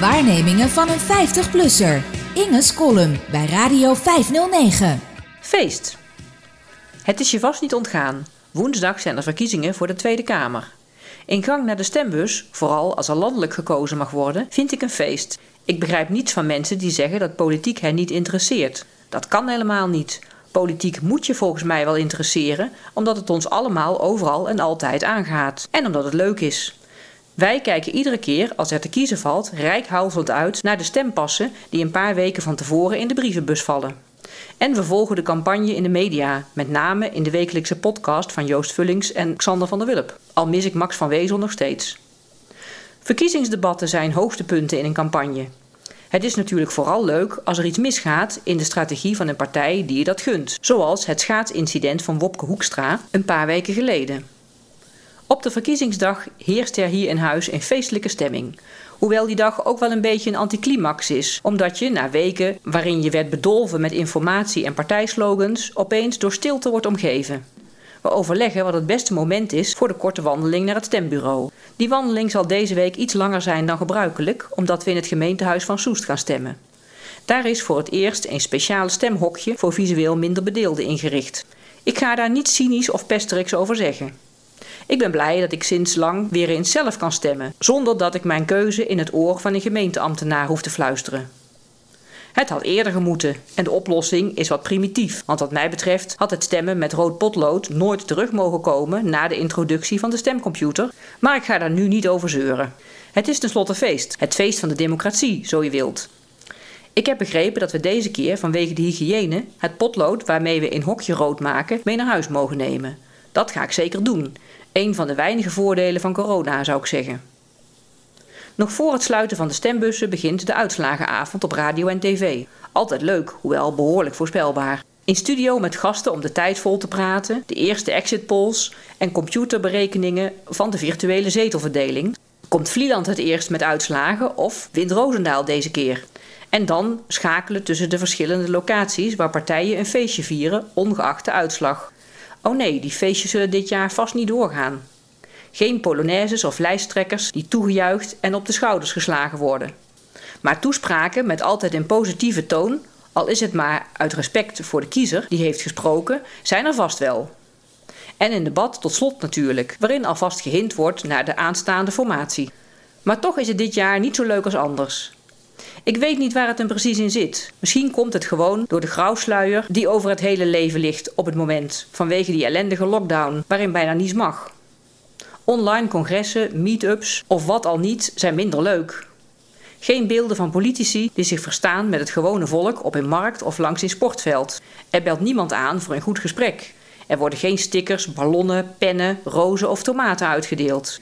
Waarnemingen van een 50-plusser. Inge's column bij Radio 509. Feest. Het is je vast niet ontgaan. Woensdag zijn er verkiezingen voor de Tweede Kamer. In gang naar de stembus, vooral als er landelijk gekozen mag worden, vind ik een feest. Ik begrijp niets van mensen die zeggen dat politiek hen niet interesseert. Dat kan helemaal niet. Politiek moet je volgens mij wel interesseren, omdat het ons allemaal overal en altijd aangaat. En omdat het leuk is. Wij kijken iedere keer als er te kiezen valt rijkhalsend uit naar de stempassen die een paar weken van tevoren in de brievenbus vallen. En we volgen de campagne in de media, met name in de wekelijkse podcast van Joost Vullings en Xander van der Wulp. Al mis ik Max van Wezel nog steeds. Verkiezingsdebatten zijn hoogtepunten in een campagne. Het is natuurlijk vooral leuk als er iets misgaat in de strategie van een partij die je dat gunt, zoals het schaatsincident van Wopke Hoekstra een paar weken geleden. Op de verkiezingsdag heerst er hier in huis een feestelijke stemming. Hoewel die dag ook wel een beetje een anticlimax is, omdat je na weken waarin je werd bedolven met informatie en partijslogans opeens door stilte wordt omgeven. We overleggen wat het beste moment is voor de korte wandeling naar het stembureau. Die wandeling zal deze week iets langer zijn dan gebruikelijk, omdat we in het gemeentehuis van Soest gaan stemmen. Daar is voor het eerst een speciale stemhokje voor visueel minder bedeelden ingericht. Ik ga daar niet cynisch of pesteriks over zeggen. Ik ben blij dat ik sinds lang weer eens zelf kan stemmen, zonder dat ik mijn keuze in het oor van een gemeenteambtenaar hoef te fluisteren. Het had eerder gemoeten en de oplossing is wat primitief, want wat mij betreft had het stemmen met rood potlood nooit terug mogen komen na de introductie van de stemcomputer, maar ik ga daar nu niet over zeuren. Het is tenslotte feest, het feest van de democratie, zo je wilt. Ik heb begrepen dat we deze keer vanwege de hygiëne het potlood waarmee we in hokje rood maken mee naar huis mogen nemen. Dat ga ik zeker doen. Een van de weinige voordelen van corona, zou ik zeggen. Nog voor het sluiten van de stembussen begint de uitslagenavond op radio en tv. Altijd leuk, hoewel behoorlijk voorspelbaar. In studio met gasten om de tijd vol te praten, de eerste exit polls en computerberekeningen van de virtuele zetelverdeling. Komt Vlieland het eerst met uitslagen of wint Roosendaal deze keer? En dan schakelen tussen de verschillende locaties waar partijen een feestje vieren, ongeacht de uitslag. Oh nee, die feestjes zullen dit jaar vast niet doorgaan. Geen polonaises of lijsttrekkers die toegejuicht en op de schouders geslagen worden. Maar toespraken met altijd een positieve toon, al is het maar uit respect voor de kiezer die heeft gesproken, zijn er vast wel. En een debat tot slot natuurlijk, waarin alvast gehind wordt naar de aanstaande formatie. Maar toch is het dit jaar niet zo leuk als anders. Ik weet niet waar het hem precies in zit. Misschien komt het gewoon door de grauwsluier die over het hele leven ligt op het moment, vanwege die ellendige lockdown waarin bijna niets mag. Online congressen, meet-ups of wat al niet zijn minder leuk. Geen beelden van politici die zich verstaan met het gewone volk op een markt of langs een sportveld. Er belt niemand aan voor een goed gesprek. Er worden geen stickers, ballonnen, pennen, rozen of tomaten uitgedeeld.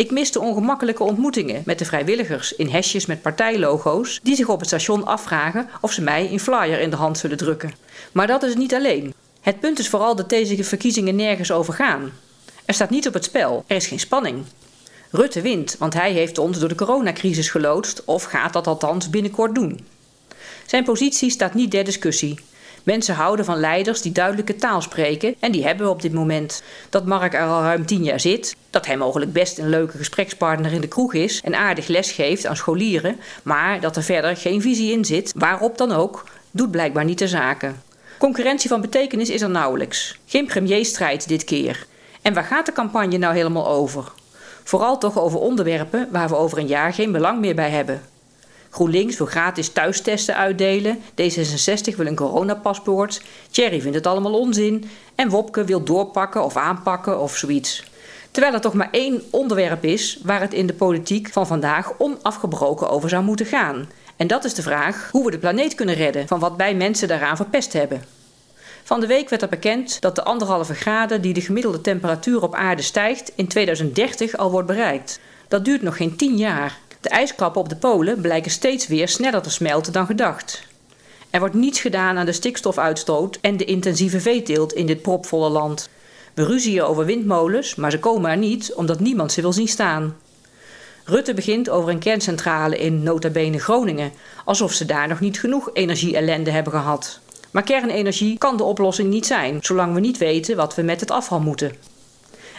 Ik mis de ongemakkelijke ontmoetingen met de vrijwilligers in hesjes met partijlogo's die zich op het station afvragen of ze mij een flyer in de hand zullen drukken. Maar dat is niet alleen. Het punt is vooral dat deze verkiezingen nergens over gaan. Er staat niet op het spel, er is geen spanning. Rutte wint, want hij heeft ons door de coronacrisis geloodst of gaat dat althans binnenkort doen. Zijn positie staat niet ter discussie. Mensen houden van leiders die duidelijke taal spreken en die hebben we op dit moment. Dat Mark er al ruim tien jaar zit, dat hij mogelijk best een leuke gesprekspartner in de kroeg is en aardig les geeft aan scholieren, maar dat er verder geen visie in zit, waarop dan ook, doet blijkbaar niet de zaken. Concurrentie van betekenis is er nauwelijks. Geen premierstrijd dit keer. En waar gaat de campagne nou helemaal over? Vooral toch over onderwerpen waar we over een jaar geen belang meer bij hebben. GroenLinks wil gratis thuistesten uitdelen. D66 wil een coronapaspoort. Thierry vindt het allemaal onzin. En Wopke wil doorpakken of aanpakken of zoiets. Terwijl er toch maar één onderwerp is waar het in de politiek van vandaag onafgebroken over zou moeten gaan. En dat is de vraag hoe we de planeet kunnen redden van wat wij mensen daaraan verpest hebben. Van de week werd er bekend dat de anderhalve graden die de gemiddelde temperatuur op aarde stijgt in 2030 al wordt bereikt. Dat duurt nog geen tien jaar. De ijskappen op de polen blijken steeds weer sneller te smelten dan gedacht. Er wordt niets gedaan aan de stikstofuitstoot en de intensieve veeteelt in dit propvolle land. We ruzien over windmolens, maar ze komen er niet omdat niemand ze wil zien staan. Rutte begint over een kerncentrale in nota bene Groningen, alsof ze daar nog niet genoeg energie-ellende hebben gehad. Maar kernenergie kan de oplossing niet zijn, zolang we niet weten wat we met het afval moeten.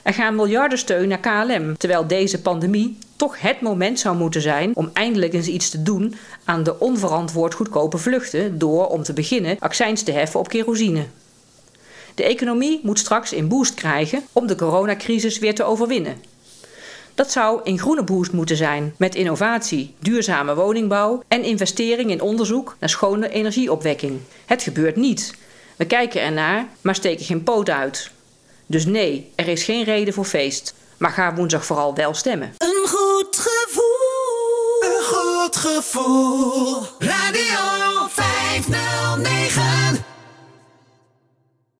Er gaan miljarden steun naar KLM, terwijl deze pandemie toch het moment zou moeten zijn om eindelijk eens iets te doen aan de onverantwoord goedkope vluchten door, om te beginnen, accijns te heffen op kerosine. De economie moet straks een boost krijgen om de coronacrisis weer te overwinnen. Dat zou een groene boost moeten zijn met innovatie, duurzame woningbouw en investering in onderzoek naar schone energieopwekking. Het gebeurt niet. We kijken ernaar, maar steken geen poot uit. Dus nee, er is geen reden voor feest. Maar ga woensdag vooral wel stemmen. Gevoel. Radio 509.